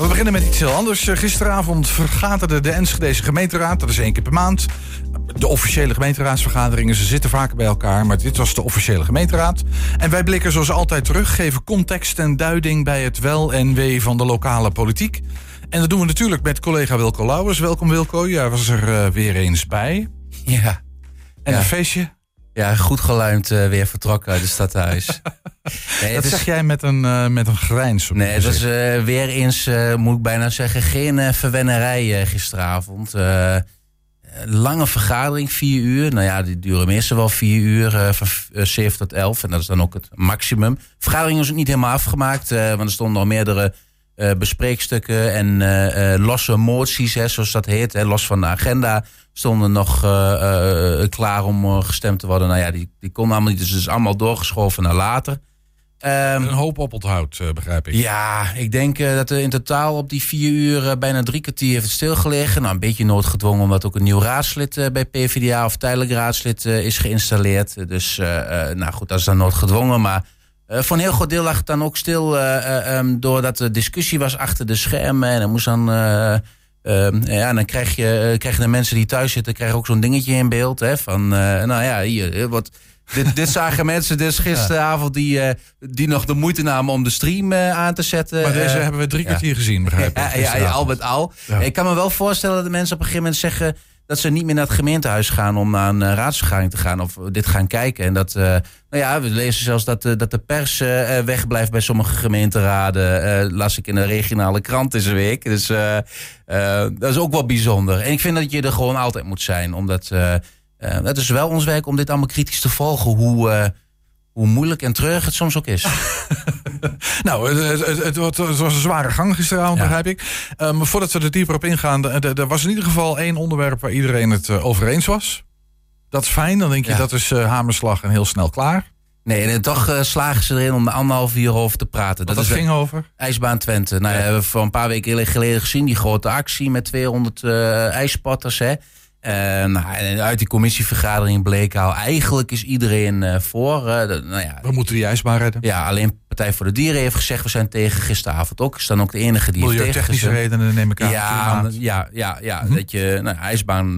We beginnen met iets heel anders. Eh, Gisteravond vergaderde de Enschedeze gemeenteraad. Dat is één keer per maand. De officiële gemeenteraadsvergaderingen, ze zitten vaker bij elkaar. Maar dit was de officiële gemeenteraad. En wij blikken zoals altijd terug, geven context en duiding bij het wel en wee van de lokale politiek. En dat doen we natuurlijk met collega Wilco Lauwers. Welkom Wilco, jij was er eh, weer eens bij. Ja, En Ja. een feestje? Ja goed geluimd eh, weer vertrokken uit het stadhuis. nee, Dat is, zeg jij met een, eh, met een grijns op nee, het was eh, weer eens, moet ik bijna zeggen, geen verwennerij gisteravond. Lange vergadering, vier uur. Nou ja, die duren meestal wel vier uur, van zeven tot elf. En dat is dan ook het maximum. Vergadering was ook niet helemaal afgemaakt, want er stonden al meerdere eh, bespreekstukken en eh, eh, losse moties, hè, zoals dat heet, hè, los van de agenda, stonden nog klaar om gestemd te worden. Nou ja, die, die konden allemaal niet, dus het is allemaal doorgeschoven naar later. Ehm, Een hoop oponthoud, eh, begrijp ik. ja, ik denk dat er in totaal op die vier uur bijna drie kwartier heeft het stilgelegen. Nou, een beetje noodgedwongen omdat ook een nieuw raadslid bij PvdA of tijdelijk raadslid is geïnstalleerd. Dus, nou goed, dat is dan noodgedwongen. Maar eh, voor een heel groot deel lag het dan ook stil eh, eh, ehm, doordat er discussie was achter de schermen. En dan moest dan... eh, ehm, ja, dan krijg je, krijgen de mensen die thuis zitten krijgen ook zo'n dingetje in beeld. Hè, van, nou ja, hier, wat, dit, dit zagen mensen dus gisteravond die, die nog de moeite namen om de stream aan te zetten. Maar deze hebben we drie kwartier gezien, begrijp ik. ja, ja, al met al. Ja. Ik kan me wel voorstellen dat de mensen op een gegeven moment zeggen dat ze niet meer naar het gemeentehuis gaan om naar een eh, raadsvergadering te gaan of dit gaan kijken. En dat, eh, nou ja, we lezen zelfs dat, eh, dat de pers eh, wegblijft bij sommige gemeenteraden. las ik in de regionale krant deze week. Dus dat is ook wel bijzonder. En ik vind dat je er gewoon altijd moet zijn, omdat het is wel ons werk om dit allemaal kritisch te volgen. Hoe, hoe moeilijk en treurig het soms ook is. Nou, het, het, het, het was een zware gang gisteravond, Ja. begrijp ik. Eh, maar voordat we er dieper op ingaan, er- er was in ieder geval één onderwerp waar iedereen het eh, over eens was. Dat is fijn, dan denk je Ja. dat is eh, hamerslag en heel snel klaar. Nee, en toch eh, slagen ze erin om er anderhalf uur over te praten. Dat, is dat de- ging over. IJsbaan Twente. Nou, ja. Hebben we voor een paar weken geleden gezien. Die grote actie met 200 eh ijspatters. Hè. Eh, nou, en uit die commissievergadering bleek al... eigenlijk is iedereen eh, voor. de- nou ja, We moeten die ijsbaan redden. ja, alleen Partij voor de Dieren heeft gezegd... we zijn tegen gisteravond ook. Is dan ook de enige die heeft tegengezet. redenen neem ik aan. Ja, ja, ja, ja Mhm. dat je nou, ijsbaan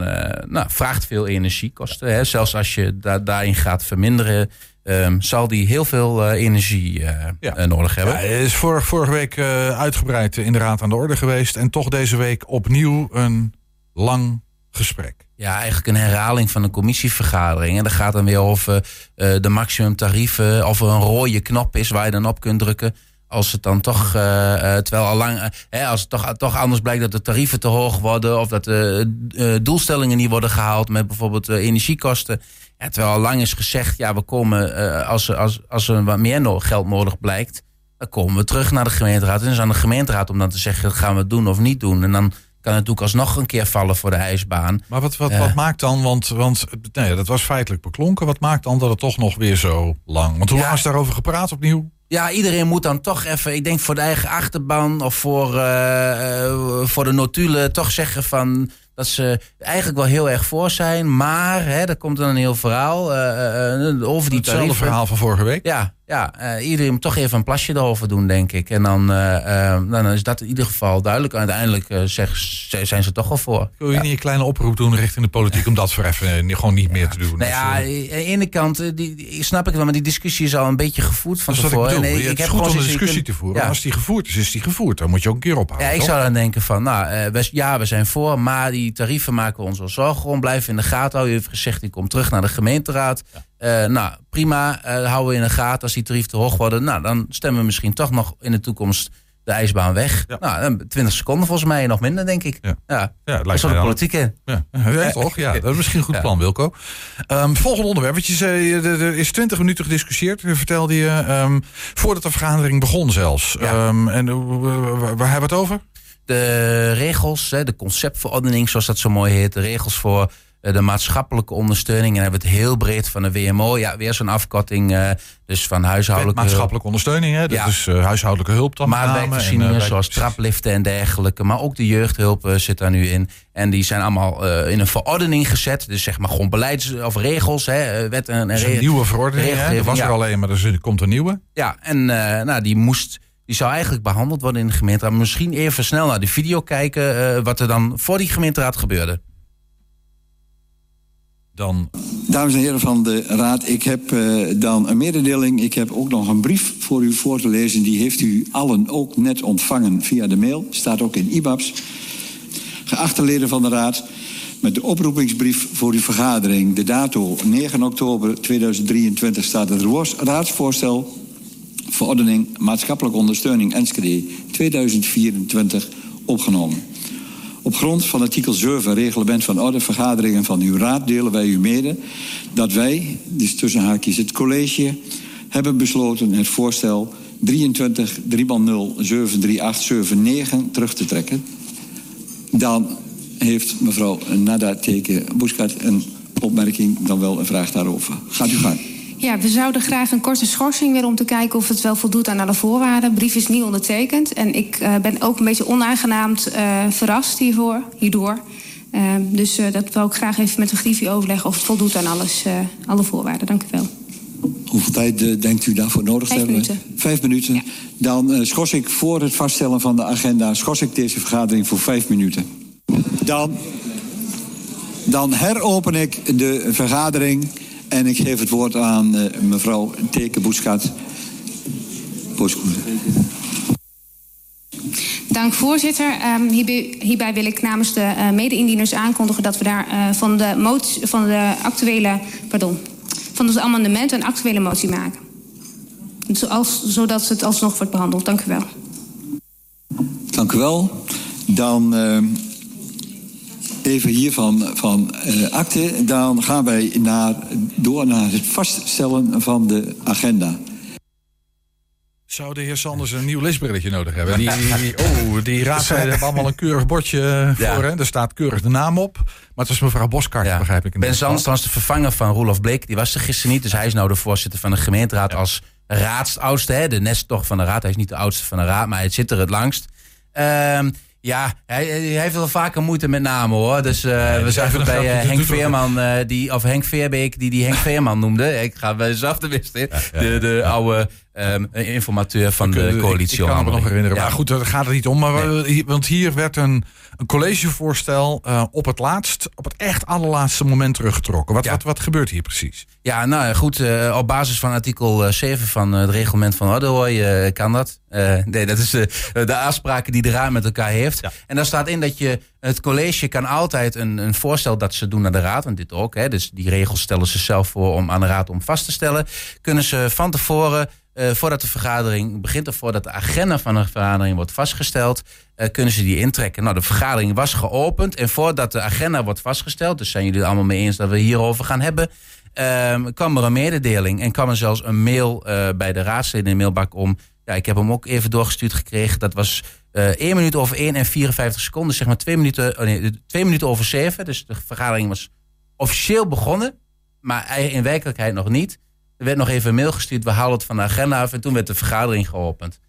nou, vraagt veel energiekosten. Hè. Zelfs als je da daarin gaat verminderen, ehm, zal die heel veel energie Ja. nodig hebben. Ja, is vor- vorige week uitgebreid in de Raad aan de orde geweest. En toch deze week opnieuw een lang gesprek. Ja, eigenlijk een herhaling van een commissievergadering. En dat gaat dan weer over eh, de maximumtarieven. Of er een rode knop is waar je dan op kunt drukken. Als het dan toch, eh, eh, terwijl al lang, als het toch, toch anders blijkt dat de tarieven te hoog worden. Of dat de doelstellingen niet worden gehaald met bijvoorbeeld energiekosten. Ja, terwijl al lang is gezegd, ja, we komen, als, als, als er wat meer no- geld nodig blijkt. Dan komen we terug naar de gemeenteraad. En dan is aan de gemeenteraad om dan te zeggen, gaan we het doen of niet doen. En dan kan het natuurlijk alsnog een keer vallen voor de ijsbaan. Maar wat, wat, wat maakt dan, want, want nou ja, dat was feitelijk beklonken. Wat maakt dan dat het toch nog weer zo lang? Want hoe Ja. lang is daarover gepraat opnieuw? Ja, iedereen moet dan toch even, ik denk voor de eigen achterban of voor, eh, eh, voor de notulen, toch zeggen van dat ze eigenlijk wel heel erg voor zijn. Maar, hè, er komt dan een heel verhaal eh, eh, over die Hetzelfde tarieven. verhaal van vorige week. Ja, ja eh, iedereen toch even een plasje erover doen, denk ik. En dan, eh, eh, dan is dat in ieder geval duidelijk. Uiteindelijk zeg, zijn ze toch wel voor. Wil je niet een kleine oproep doen richting de politiek om dat voor even niet- gewoon niet meer te doen? Nou ja, aan de ene kant die, die- snap ik wel, maar die discussie is al een beetje gevoerd van dat ik tevoren. bedoel. En Je- het is goed om een zoiets- discussie te voeren. Ja. Als die gevoerd is, is die gevoerd. Dan moet je ook een keer ophouden. Ja, ik toch? zou dan denken van, nou, we, ja, we zijn voor, maar die tarieven maken we ons wel zorgen om. Blijven in de gaten houden. U heeft gezegd, die komt terug naar de gemeenteraad. Eh, nou, prima, eh, houden we in de gaten. Als die tarieven te hoog worden, nou, dan stemmen we misschien toch nog in de toekomst de ijsbaan weg. Ja. Nou, dan 20 seconden volgens mij, nog minder, denk ik. Ja. Ja, Ja, dat lijkt de politiek in. Ja, ja, toch? Ja, dat is misschien een goed plan, Wilco. Ehm, volgende onderwerp. Eh, er is 20 minuten gediscussieerd, vertelde je. ehm, voordat de vergadering begon zelfs. Ehm, en waar, hebben we het over? de regels, de conceptverordening, zoals dat zo mooi heet, de regels voor de maatschappelijke ondersteuning. En dan hebben we het heel breed van de WMO. Ja, weer zo'n afkorting, eh, dus van huishoudelijke maatschappelijke ondersteuning, hè? Dat Ja. is eh, huishoudelijke hulp dan. Maatwerkvoorzieningen En, eh, zoals trapliften en dergelijke. Maar ook de jeugdhulp eh, zit daar nu in. En die zijn allemaal eh, in een verordening gezet. Dus zeg maar gewoon beleids- of regels, hè, eh, wet en, en een nieuwe verordening. Hè? Er was er alleen, maar er komt een nieuwe. Ja, en eh, nou, die moest die zou eigenlijk behandeld worden in de gemeenteraad. Misschien even snel naar de video kijken uh, wat er dan voor die gemeenteraad gebeurde. Dan... Dames en heren van de Raad, ik heb uh, dan een mededeling. Ik heb ook nog een brief voor u voor te lezen. Die heeft u allen ook net ontvangen via de mail. Staat ook in IBABS. Geachte leden van de Raad, met de oproepingsbrief voor uw vergadering. De dato 9 oktober 2023 staat het raadsvoorstel verordening maatschappelijke ondersteuning Enschede 2024 opgenomen. Op grond van artikel 7 reglement van orde vergaderingen van uw raad delen wij u mede dat wij, dus tussen haakjes het college, hebben besloten het voorstel 23 3 73879 terug te trekken. Dan heeft mevrouw Nada Teken Boeskat een opmerking, dan wel een vraag daarover. Gaat u gang. Ja, we zouden graag een korte schorsing willen om te kijken of het wel voldoet aan alle voorwaarden. De brief is niet ondertekend en ik uh, ben ook een beetje onaangenaamd uh, verrast hiervoor, hierdoor. Uh, dus dat wil ik graag even met de griffie overleggen of het voldoet aan alles, alle voorwaarden. Dank u wel. Hoeveel tijd denkt u daarvoor nodig te hebben? Vijf minuten. Vijf minuten. Ja. Dan schors ik voor het vaststellen van de agenda... schors ik deze vergadering voor vijf minuten. Dan, dan heropen ik de vergadering... En ik geef het woord aan uh, mevrouw Teke Boeskat. Dank voorzitter. Um, hierbij, hierbij, wil ik namens de uh, mede-indieners aankondigen dat we daar uh, van, de motie, van de actuele, pardon, van het amendement een actuele motie maken. Zoals, zodat het alsnog wordt behandeld. Dank u wel. Dank u wel. Dan ehm, even hiervan van uh, akte. Dan gaan wij naar, door naar het vaststellen van de agenda. Zou de heer Sanders een nieuw lesbrilletje nodig hebben? Die, die, oh, die raadsleden hebben allemaal een keurig bordje voor. Hè? Er staat keurig de naam op. Maar het was mevrouw Boskart, ja. begrijp ik. Ben Sanders was de vervanger van Roelof Bleek. Die was er gisteren niet. Dus hij is nou de voorzitter van de gemeenteraad als raadsoudste. Hè? De nesttocht van de raad. Hij is niet de oudste van de raad, maar hij zit er het langst. Uh, ja, hij, hij, heeft wel vaker moeite met namen hoor. Dus uh, we zagen bij uh, Henk Veerman, uh, die, of Henk Veerbeek, die die Henk Veerman noemde. Ik ga bij zelf de wist in. De, de oude um, informateur van de coalitie. Ik, ik kan me nog herinneren. Ja. Maar goed, daar gaat het niet om. Maar nee. Want hier werd een, een collegevoorstel uh, op het laatst, op het echt allerlaatste moment teruggetrokken. Wat, ja. wat, wat gebeurt hier precies? Ja, nou goed, uh, op basis van artikel 7 van het reglement van Ordehooi uh, kan dat. nee, dat is de afspraken die de raad met elkaar heeft. Ja. En daar staat in dat je het college kan altijd een, een voorstel dat ze doen naar de raad, en dit ook, hè, dus die regels stellen ze zelf voor om aan de raad om vast te stellen, kunnen ze van tevoren uh, voordat de vergadering begint of voordat de agenda van de vergadering wordt vastgesteld, uh, kunnen ze die intrekken. Nou, de vergadering was geopend en voordat de agenda wordt vastgesteld, dus zijn jullie het allemaal mee eens dat we hierover gaan hebben, uh, kwam er een mededeling en kwam er zelfs een mail uh, bij de raadsleden in de mailbak om. Ja, ik heb hem ook even doorgestuurd gekregen. Dat was uh, 1 minuut over 1 en 54 seconden, zeg maar 2 minuten, oh nee, 2 minuten over 7. Dus de vergadering was officieel begonnen, maar in werkelijkheid nog niet. Er werd nog even een mail gestuurd, we halen het van de agenda af. En toen werd de vergadering geopend.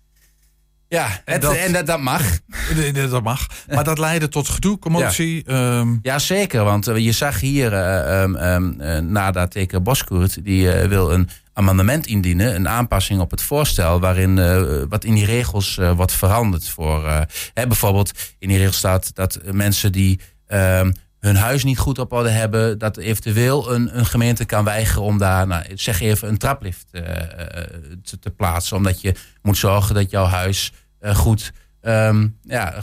Ja, het, en, dat, en dat, dat, mag. Dat mag. Maar dat leidde tot gedoe, commotie. Ja, um... ja zeker. Want je zag hier, uh, um, uh, nadat teken Boskoert, die uh, wil een amendement indienen, een aanpassing op het voorstel, waarin wat in die regels wordt veranderd. Voor, hè, bijvoorbeeld in die regel staat dat mensen die hun huis niet goed op orde hebben, dat eventueel een, een gemeente kan weigeren om daar, nou, zeg even, een traplift uh, te, te, plaatsen. Omdat je moet zorgen dat jouw huis uh, goed. Um, ja,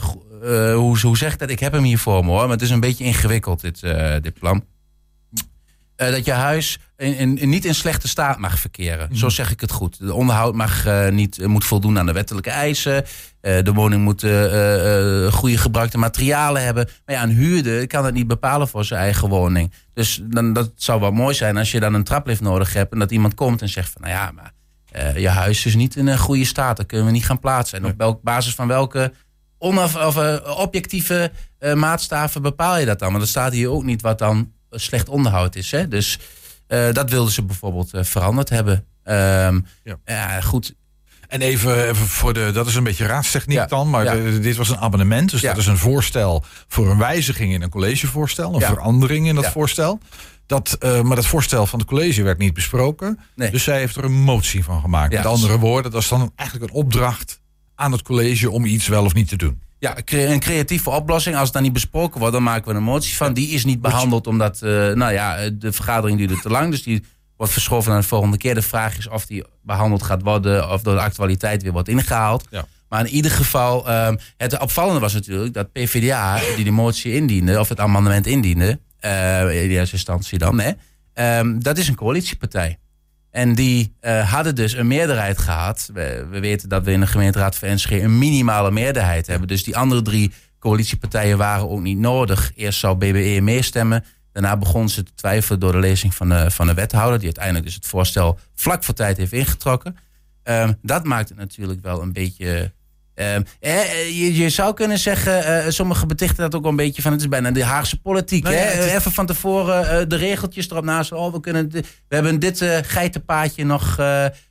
hoe, hoe zeg ik dat? Ik heb hem hier voor me hoor, maar het is een beetje ingewikkeld, dit, dit plan. Dat je huis in, in, niet in slechte staat mag verkeren. Mm. Zo zeg ik het goed. De onderhoud mag, uh, niet, moet voldoen aan de wettelijke eisen. Uh, de woning moet goede gebruikte materialen hebben. Maar ja, een huurder kan het niet bepalen voor zijn eigen woning. Dus dan, dat zou wel mooi zijn als je dan een traplift nodig hebt... en dat iemand komt en zegt van... nou ja, maar je huis is niet in een goede staat. Dat kunnen we niet gaan plaatsen. En op welk, basis van welke onaf, of, objectieve maatstaven bepaal je dat dan? Want er staat hier ook niet wat dan slecht onderhoud is. Hè? Dus dat wilden ze bijvoorbeeld uh, veranderd hebben. Um, ja. goed. En even, even, voor de, dat is een beetje raadstechniek ja. dan, maar ja. de, dit was een abonnement. Dus dat is een voorstel voor een wijziging in een collegevoorstel, een verandering in dat voorstel. Dat, uh, maar dat voorstel van het college werd niet besproken. Nee. Dus zij heeft er een motie van gemaakt. Met andere woorden, dat is dan eigenlijk een opdracht aan het college om iets wel of niet te doen. Ja, een creatieve oplossing. Als het dan niet besproken wordt, dan maken we een motie van. Die is niet behandeld omdat, uh, nou ja, de vergadering duurde te lang. Dus die wordt verschoven naar de volgende keer. De vraag is of die behandeld gaat worden of door de actualiteit weer wordt ingehaald. Ja. Maar in ieder geval, um, het opvallende was natuurlijk dat PvdA, die de motie indiende, of het amendement indiende, uh, in eerste instantie dan, hè, um, dat is een coalitiepartij. En die uh, hadden dus een meerderheid gehad. We, we, weten dat we in de gemeenteraad van NSG een minimale meerderheid hebben. Dus die andere drie coalitiepartijen waren ook niet nodig. Eerst zou BBE meestemmen. Daarna begon ze te twijfelen door de lezing van de, van de wethouder. Die uiteindelijk dus het voorstel vlak voor tijd heeft ingetrokken. Um, dat maakt het natuurlijk wel een beetje Ehm, eh, je, je, zou kunnen zeggen, uh, sommigen betichten dat ook wel een beetje van het is bijna de Haagse politiek. Nou hè? Even van tevoren uh, de regeltjes erop naast. Oh, we, kunnen we hebben dit uh, geitenpaadje nog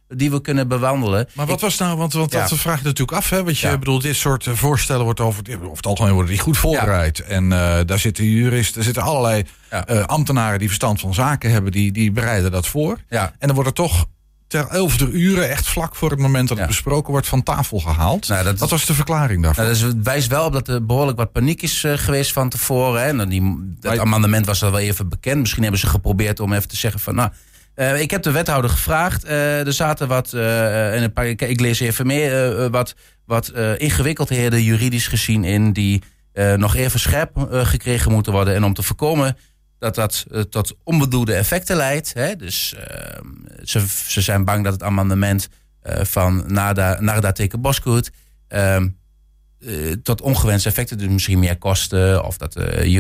die we kunnen bewandelen. Maar wat was nou, want, want ja. dat vraag je natuurlijk af. Hè? Want je ja. bedoelt, dit soort voorstellen wordt over, of het algemeen worden die goed voorbereid. En daar zitten juristen, er zitten allerlei ambtenaren die verstand van zaken hebben, die, die bereiden dat voor. En dan wordt er toch ter elfde uren, echt vlak voor het moment dat het besproken wordt, van tafel gehaald. Nou, dat Wat was de verklaring daarvoor? Nou, dat wijst wel op dat er behoorlijk wat paniek is uh, geweest van tevoren. Hè. En die, dat amendement was al wel even bekend. Misschien hebben ze geprobeerd om even te zeggen van... nou, uh, ik heb de wethouder gevraagd. Uh, er zaten wat, en een paar, ik lees even meer, wat, wat ingewikkeldheden juridisch gezien in... die nog even scherp gekregen moeten worden. En om te voorkomen dat dat uh, tot onbedoelde effecten leidt. Hè? Dus uh, ze, ze zijn bang dat het amendement uh, van Narda, teken Bosgoed ehm, tot ongewenste effecten, dus misschien meer kosten of dat de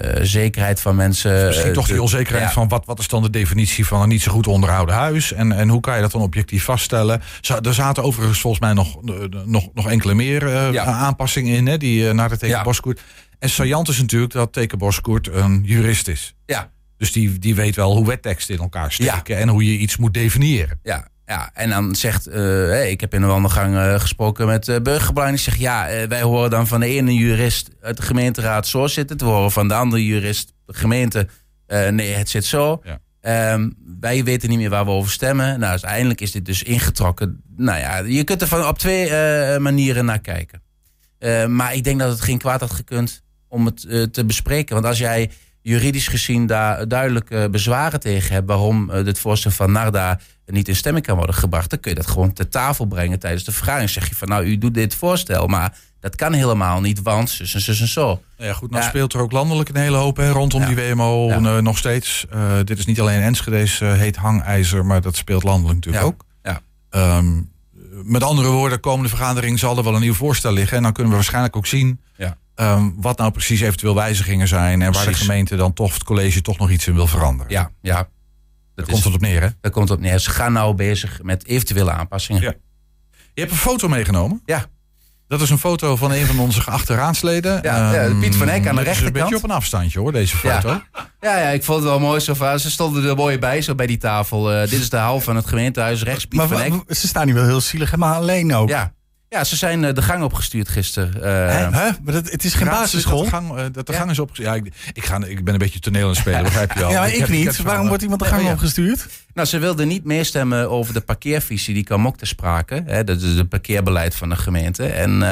juridische zekerheid van mensen. Misschien toch die onzekerheid ja. van wat, wat is dan de definitie van een niet zo goed onderhouden huis en, en hoe kan je dat dan objectief vaststellen? Er zaten overigens volgens mij nog, nog, nog enkele meer ja. aanpassingen in, hè, die naar de teken ja. Bosgoed. En saillant is natuurlijk dat Tekenboskoert een jurist is. Ja. Dus die, die weet wel hoe wetteksten in elkaar steken en hoe je iets moet definiëren. Ja, ja, en dan zegt, uh, ik heb in de wandelgang uh, gesproken met uh, burgerbelang. Die zegt, ja, wij horen dan van de ene jurist uit de gemeenteraad zo zitten. Te horen van de andere jurist, de gemeente, nee, het zit zo. Ja. Um, wij weten niet meer waar we over stemmen. Nou, uiteindelijk is dit dus ingetrokken. Nou ja, je kunt er van op twee manieren naar kijken. maar ik denk dat het geen kwaad had gekund om het te bespreken. Want als jij juridisch gezien daar duidelijk uh, bezwaren tegen hebt waarom uh, dit voorstel van Narda niet in stemming kan worden gebracht, dan kun je dat gewoon ter tafel brengen tijdens de vergadering. Zeg je van nou, u doet dit voorstel, maar dat kan helemaal niet, want zus en zus en zo. Ja, goed, nou ja. speelt er ook landelijk een hele hoop hè, rondom ja. die WMO ja. nog steeds. dit is niet alleen Enschede's heet hangijzer, maar dat speelt landelijk natuurlijk ook. Ja. Um, met andere woorden, komende vergadering zal er wel een nieuw voorstel liggen. En dan kunnen we waarschijnlijk ook zien ja. Um, wat nou precies eventueel wijzigingen zijn. En waar de gemeente dan toch, het college toch nog iets in wil veranderen. Ja, ja. Dat Daar komt het op neer, hè? Daar komt het op neer. Ze gaan nou bezig met eventuele aanpassingen. Ja. Je hebt een foto meegenomen. Ja. Dat is een foto van een van onze geachte raadsleden. Ja, ja Piet van Eck aan de rechterkant. is een beetje op een afstandje hoor, deze foto. Ja, ja, ja ik vond het wel mooi. Zo van, ze stonden er mooi bij, zo bij die tafel. Uh, dit is de hal van het gemeentehuis, rechts Piet maar, van Eck. Ze staan niet wel heel zielig, maar alleen ook. Ja, ja, ze zijn uh, de gang opgestuurd gisteren. Uh, Hè? Maar dat, het is geen basisschool? Dat de gang, uh, dat de ja. gang is opgestuurd. Ja, ik, ik, ga, ik ben een beetje toneel aan het spelen, begrijp je wel. ja, maar ik, ik niet. Waarom wordt iemand de gang ja, opgestuurd? Nou, ze wilden niet meestemmen over de parkeervisie die kwam ook te sprake. Hè, dat is het parkeerbeleid van de gemeente. En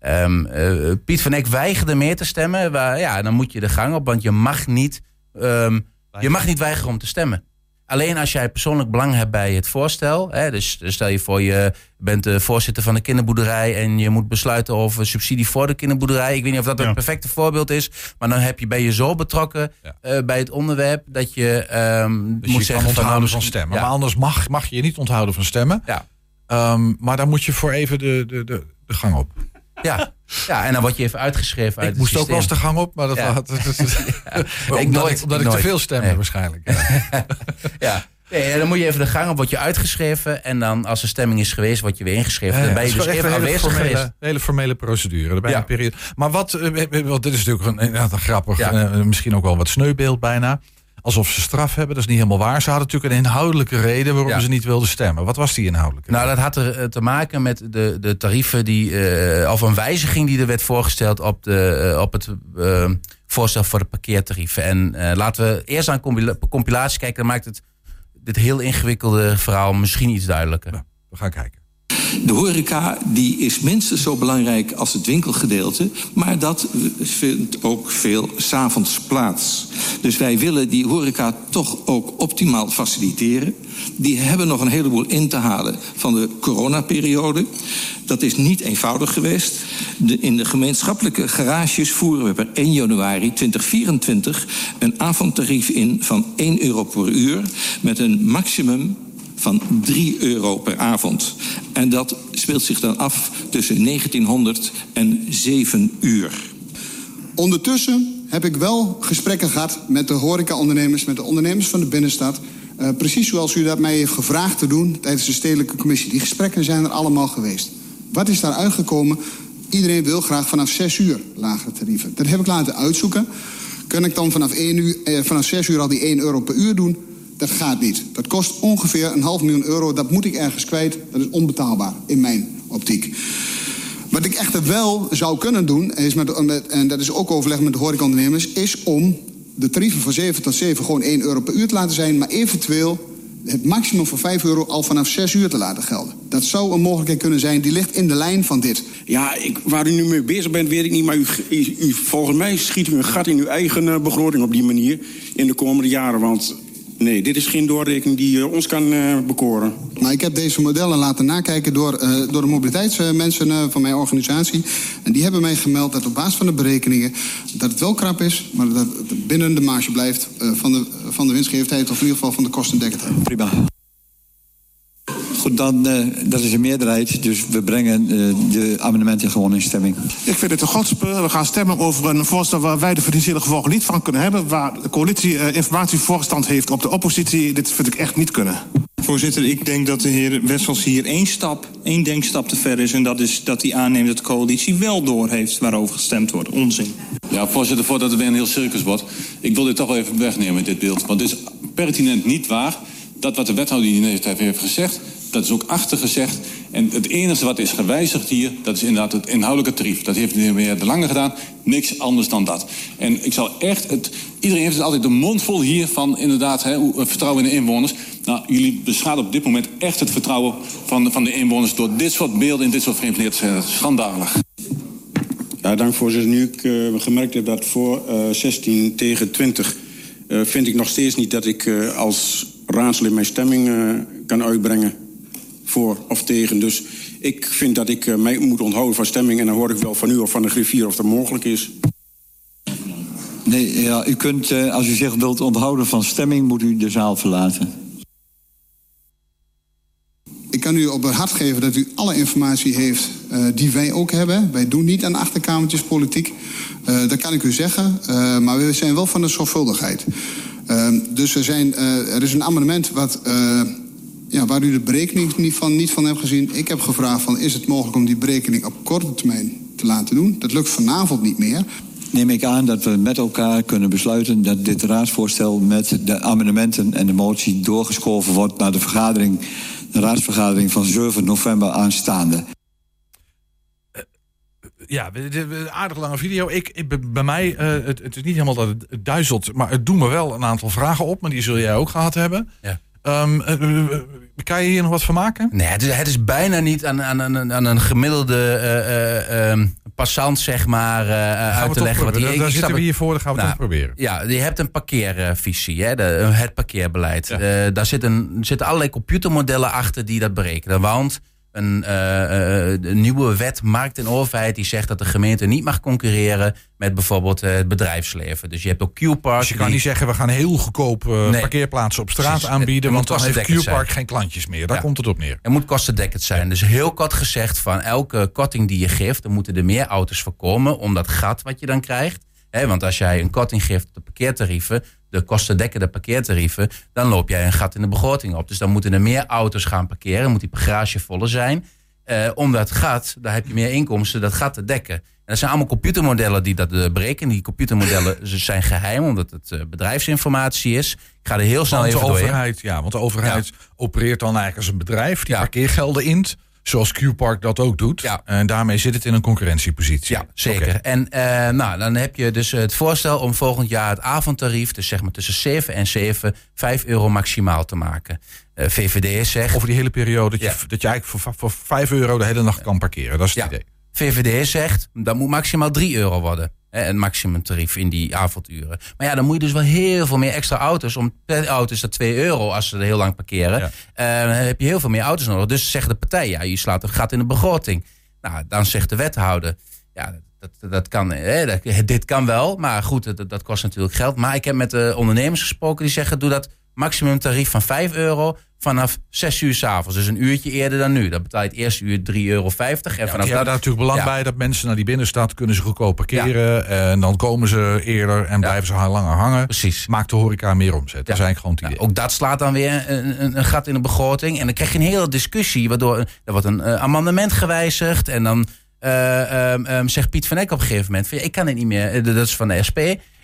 um, Piet van Eck weigerde meer te stemmen. Waar, ja, dan moet je de gang op, want je mag niet, um, je mag niet weigeren om te stemmen. Alleen als jij persoonlijk belang hebt bij het voorstel. Hè, dus, dus stel je voor, je bent de voorzitter van de kinderboerderij. en je moet besluiten over subsidie voor de kinderboerderij. Ik weet niet of dat ja. een perfecte voorbeeld is. Maar dan heb je, ben je zo betrokken ja. uh, bij het onderwerp. dat je. Um, dus moet je zeggen onthouden van, van stemmen. Ja. Maar anders mag, mag je je niet onthouden van stemmen. Ja. Um, maar dan moet je voor even de, de, de, de gang op. Ja. ja, en dan word je even uitgeschreven uit ik moest ook eens de gang op, maar dat ja. ja. ik nooit, ik, omdat ik, ik te veel stemmen nee. waarschijnlijk. Ja. ja. Nee, dan moet je even de gang op, word je uitgeschreven. En dan als er stemming is geweest, word je weer ingeschreven. Ja, dan ben je dus even aanwezig formele, geweest. hele formele procedure. Ja. Een periode. Maar wat, uh, dit is natuurlijk een, een, een grappig, ja. uh, misschien ook wel wat sneubeeld bijna. Alsof ze straf hebben, dat is niet helemaal waar. Ze hadden natuurlijk een inhoudelijke reden waarom ja. ze niet wilden stemmen. Wat was die inhoudelijke Nou, dat had er te maken met de, de tarieven die, uh, of een wijziging die er werd voorgesteld op, de, uh, op het uh, voorstel voor de parkeertarieven. En laten we eerst aan compilatie kijken. Dan maakt het dit heel ingewikkelde verhaal misschien iets duidelijker. Nou, we gaan kijken. De horeca die is minstens zo belangrijk als het winkelgedeelte, maar dat vindt ook veel s'avonds plaats. Dus wij willen die horeca toch ook optimaal faciliteren. Die hebben nog een heleboel in te halen van de coronaperiode. Dat is niet eenvoudig geweest. In de gemeenschappelijke garages voeren we per 1 januari 2024 een avondtarief in van 1 euro per uur met een maximum van 3 euro per avond. En dat speelt zich dan af tussen 1900 en 7 uur. Ondertussen heb ik wel gesprekken gehad met de horecaondernemers, met de ondernemers van de binnenstad. Uh, precies zoals u dat mij heeft gevraagd te doen tijdens de stedelijke commissie. Die gesprekken zijn er allemaal geweest. Wat is daar uitgekomen? Iedereen wil graag vanaf 6 uur lagere tarieven. Dat heb ik laten uitzoeken. Kan ik dan vanaf, 1 uur, eh, vanaf 6 uur al die 1 euro per uur doen? Dat gaat niet. Dat kost ongeveer een half miljoen euro. Dat moet ik ergens kwijt. Dat is onbetaalbaar in mijn optiek. Wat ik echter wel zou kunnen doen, is met, en dat is ook overleg met de horecaondernemers... is om de tarieven van 7 tot 7 gewoon 1 euro per uur te laten zijn... maar eventueel het maximum van 5 euro al vanaf 6 uur te laten gelden. Dat zou een mogelijkheid kunnen zijn, die ligt in de lijn van dit. Ja, ik, waar u nu mee bezig bent, weet ik niet. Maar u, u, volgens mij schiet u een gat in uw eigen uh, begroting op die manier in de komende jaren. Want Nee, dit is geen doorrekening die uh, ons kan uh, bekoren. Maar ik heb deze modellen laten nakijken door, uh, door de mobiliteitsmensen van mijn organisatie. En die hebben mij gemeld dat op basis van de berekeningen... dat het wel krap is, maar dat het binnen de marge blijft... van, de, van de winstgevendheid of in ieder geval van de kostendekkendheid. Prima. Goed, dan, uh, dat is een meerderheid. Dus we brengen uh, de amendementen gewoon in stemming. Ik vind het een godspeur. We gaan stemmen over een voorstel waar wij de financiële gevolgen niet van kunnen hebben. Waar de coalitie uh, informatievoorstand heeft op de oppositie. Dit vind ik echt niet kunnen. Voorzitter, ik denk dat de heer Wessels hier één stap, één denkstap te ver is. En dat is dat hij aanneemt dat de coalitie wel doorheeft waarover gestemd wordt. Onzin. Ja, voorzitter, voordat het weer een heel circus wordt. Ik wil dit toch wel even wegnemen in dit beeld. Want het is pertinent niet waar dat wat de wethouder hier heeft gezegd dat is ook achtergezegd. En het enige wat is gewijzigd hier, dat is inderdaad het inhoudelijke tarief. Dat heeft de heer De Lange gedaan. Niks anders dan dat. En ik zal echt... Het, iedereen heeft het altijd de mond vol hier van inderdaad hè, vertrouwen in de inwoners. Nou, jullie beschadigen op dit moment echt het vertrouwen van, van de inwoners... door dit soort beelden in dit soort vreemd te zijn. Schandalig. Ja, dank voorzitter. Nu ik uh, gemerkt heb dat voor uh, eh, 16 tegen 20... Uh, eh, vind ik nog steeds niet dat ik als raadslid mijn stemming kan uitbrengen voor of tegen. Dus ik vind dat ik uh, mij moet onthouden van stemming... en dan hoor ik wel van u of van de griffier of dat mogelijk is. Nee, ja, u kunt, uh, als u zich wilt onthouden van stemming... moet u de zaal verlaten. Ik kan u op het hart geven dat u alle informatie heeft uh, die wij ook hebben. Wij doen niet aan achterkamertjes politiek. dat kan ik u zeggen. maar we zijn wel van de zorgvuldigheid. dus er, zijn, er is een amendement wat ja, waar u de berekening niet van, niet van hebt gezien. Ik heb gevraagd van is het mogelijk om die berekening op korte termijn te laten doen. Dat lukt vanavond niet meer. Neem ik aan dat we met elkaar kunnen besluiten dat dit raadsvoorstel met de amendementen en de motie doorgeschoven wordt naar de vergadering, de raadsvergadering van 7 november aanstaande. Uh, ja, aardig lange video. Ik, ik bij mij, uh, het, het, is niet helemaal dat het duizelt, maar het doet me wel een aantal vragen op, maar die zul jij ook gehad hebben. Ja. Um, kan je hier nog wat van maken? Nee, het is, het is bijna niet aan, aan, aan, aan een gemiddelde uh, uh, passant, zeg maar, uh, uit te leggen. Wat die, daar zitten we hiervoor, dan gaan we nou, het proberen. Ja, je hebt een parkeervisie, hè, de, het parkeerbeleid. Ja. daar zitten, zitten allerlei computermodellen achter die dat berekenen. Want een, uh, een, nieuwe wet markt en overheid die zegt dat de gemeente niet mag concurreren met bijvoorbeeld uh, het bedrijfsleven. Dus je hebt ook Q-Park. Dus je kan niet zeggen we gaan heel goedkoop nee. parkeerplaatsen op straat aanbieden, want dan heeft Q-Park geen klantjes meer. Daar komt het op neer. Het moet kostendekkend zijn. Dus heel kort gezegd van elke korting die je geeft, dan moeten er meer auto's voorkomen om dat gat wat je dan krijgt. Want als jij een korting geeft op de parkeertarieven, de kostendekkende parkeertarieven, dan loop jij een gat in de begroting op. Dus dan moeten er meer auto's gaan parkeren, moet die garage voller zijn. Uh, om dat gat, daar heb je meer inkomsten, dat gat te dekken. En dat zijn allemaal computermodellen die dat uh, berekenen. Die computermodellen zijn geheim, omdat het uh, bedrijfsinformatie is. Ik ga er heel snel want even de overheid, Ja, want de overheid opereert dan eigenlijk als een bedrijf die ja. parkeergelden int Zoals Q-Park dat ook doet. Ja. En daarmee zit het in een concurrentiepositie. Ja, zeker. En eh, nou, dan heb je dus het voorstel om volgend jaar het avondtarief, dus zeg maar tussen 7 en 7, 5 euro maximaal te maken. Eh, VVD zegt. Over die hele periode dat je, dat je eigenlijk voor, voor 5 euro de hele nacht kan parkeren. Dat is het Ja. idee. VVD zegt dat moet maximaal 3 euro worden. Een maximumtarief in die avonduren. Maar ja, dan moet je dus wel heel veel meer extra auto's. Om per auto is dat 2 euro als ze er heel lang parkeren. Ja. Eh, dan heb je heel veel meer auto's nodig. Dus zegt de partij, ja, je slaat een gat in de begroting. Nou, dan zegt de wethouder, ja, dat, dat, dat kan, hè, dat- dit kan wel. Maar goed, dat, dat kost natuurlijk geld. Maar ik heb met de ondernemers gesproken die zeggen, doe dat maximumtarief van 5 euro vanaf 6 uur s'avonds. Dus een uurtje eerder dan nu. Dat betaalt het eerste uur 3,50 euro. En Ja, vanaf ja, daar dat, natuurlijk belang Ja. bij dat mensen naar die binnenstad kunnen ze goedkoop parkeren. En dan komen ze eerder en blijven ze langer hangen. Precies. Maakt de horeca meer omzet. Dat eigenlijk gewoon. Nou, ook dat slaat dan weer een, een, een gat in de begroting. En dan krijg je een hele discussie. Waardoor er wordt een eh, amendement gewijzigd. En dan eh, ehm, ehm, zegt Piet van Eck op een gegeven moment... Van, ja, ik kan het niet meer, eh, dat is van de SP...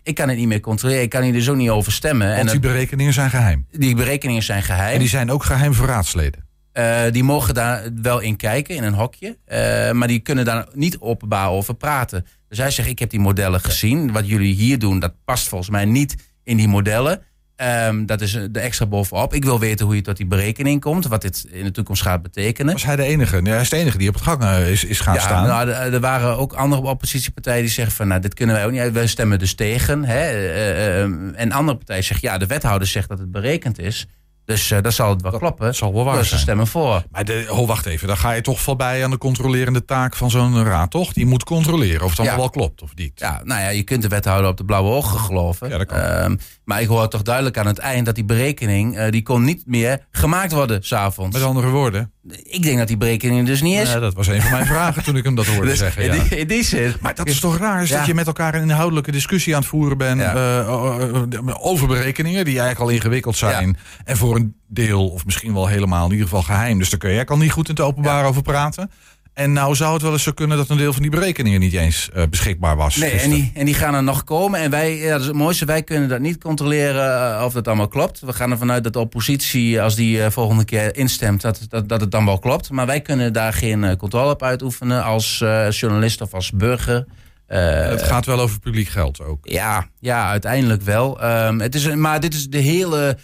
Ik kan het niet meer controleren. Ik kan hier dus ook niet over stemmen. Want en die berekeningen zijn geheim. die berekeningen zijn geheim. En die zijn ook geheim voor raadsleden. Eh, die mogen daar wel in kijken, in een hokje. Eh, maar die kunnen daar niet openbaar over praten. Dus hij zegt, ik heb die modellen gezien. Wat jullie hier doen, dat past volgens mij niet in die modellen. Ehm, dat is de extra bovenop. Ik wil weten hoe je tot die berekening komt. Wat dit in de toekomst gaat betekenen. Was hij de enige? Nee, hij is de enige die op het gang eh, is, is gaan Ja, staan. nou, er waren ook andere oppositiepartijen die zeggen van... nou, dit kunnen wij ook niet. Wij stemmen dus tegen. Hè? Eh, eh, en andere partijen zeggen... ja, de wethouder zegt dat het berekend is. Dus eh dan zal het wel kloppen. dat zal wel waar dus ze zijn. stemmen voor. Maar de, oh, wacht even. Dan ga je toch voorbij aan de controlerende taak van zo'n raad, toch? Die moet controleren of het allemaal Ja. wel klopt of niet. Ja, nou ja, je kunt de wethouder op de blauwe ogen geloven. Ja, dat kan. Ehm, maar ik hoor toch duidelijk aan het eind dat die berekening... eh, die kon niet meer gemaakt worden s'avonds. Met andere woorden. Ik denk dat die berekening dus niet is. Ja, dat was een van mijn vragen toen ik hem dat hoorde Dus zeggen. in, Ja. die, in die zin. Maar dat is toch raar, is dat je met elkaar een inhoudelijke discussie aan het voeren bent eh, over berekeningen die eigenlijk al ingewikkeld zijn. En voor een deel, of misschien wel helemaal, in ieder geval geheim. Dus daar kun je al niet goed in het openbaar over praten. En nou zou het wel eens zo kunnen dat een deel van die berekeningen niet eens eh, beschikbaar was. Nee, en die, en die gaan er nog komen. En wij, ja, dat is het mooiste, wij kunnen dat niet controleren eh, of dat allemaal klopt. We gaan ervan uit dat de oppositie, als die eh, volgende keer instemt, dat, dat, dat het dan wel klopt. Maar wij kunnen daar geen controle op uitoefenen als journalist of als burger. Het gaat wel over publiek geld ook. Ja, ja uiteindelijk wel. Ehm, het is, een- maar dit is de hele.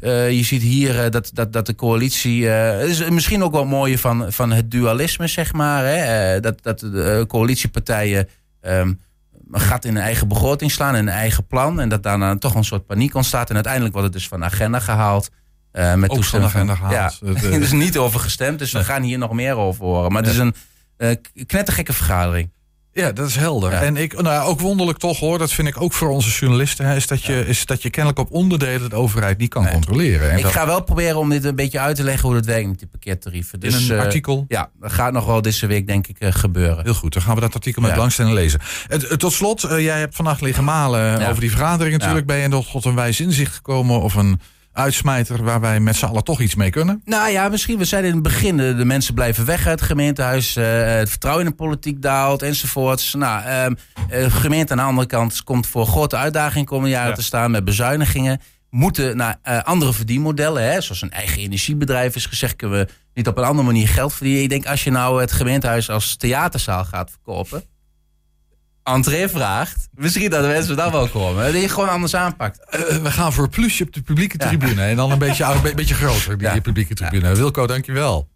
Eh, je ziet hier eh, dat, dat, dat de coalitie. eh, is misschien ook wel het mooie van, van het dualisme, zeg maar. Hè? Dat, dat de coalitiepartijen. ehm, een gat in hun eigen begroting slaan, in hun eigen plan. En dat daarna toch een soort paniek ontstaat. En uiteindelijk wordt het dus van de agenda gehaald. eh, met Ook van agenda gehaald. Ja, Het, er is niet over gestemd. Dus we gaan hier nog meer over horen. Maar het is een knettergekke vergadering. Ja, dat is helder. Ja. En ik, nou, ook wonderlijk toch hoor, dat vind ik ook voor onze journalisten, hè, is, dat je, is dat je kennelijk op onderdelen de overheid niet kan controleren. En Ik dat- ga wel proberen om dit een beetje uit te leggen hoe dat werkt met die parkeertarieven. In Dus, een eh, artikel? Ja, dat gaat nog wel deze week denk ik eh, gebeuren. Heel goed, dan gaan we dat artikel met Ja. belangstelling lezen. Het- het- tot slot, eh, jij hebt vannacht liggen malen over die vergadering natuurlijk. Ben je tot een wijs inzicht gekomen of een uitsmijter waar wij met z'n allen toch iets mee kunnen? Nou ja, misschien, we zeiden in het begin, de, mensen blijven weg uit het gemeentehuis. eh, het vertrouwen in de politiek daalt enzovoorts. Nou, ehm, eh, de gemeente aan de andere kant komt voor grote uitdagingen komende jaren Ja. te staan met bezuinigingen. Moeten naar eh, andere verdienmodellen, hè, zoals een eigen energiebedrijf is gezegd, kunnen we niet op een andere manier geld verdienen. Ik denk als je nou het gemeentehuis als theaterzaal gaat verkopen, entree vraagt, misschien dat de mensen dan wel komen. Dat je gewoon anders aanpakt. Eh, we gaan voor plusje op de publieke tribune. En dan een beetje, een beetje groter, die Ja. publieke tribune. Wilco, dankjewel.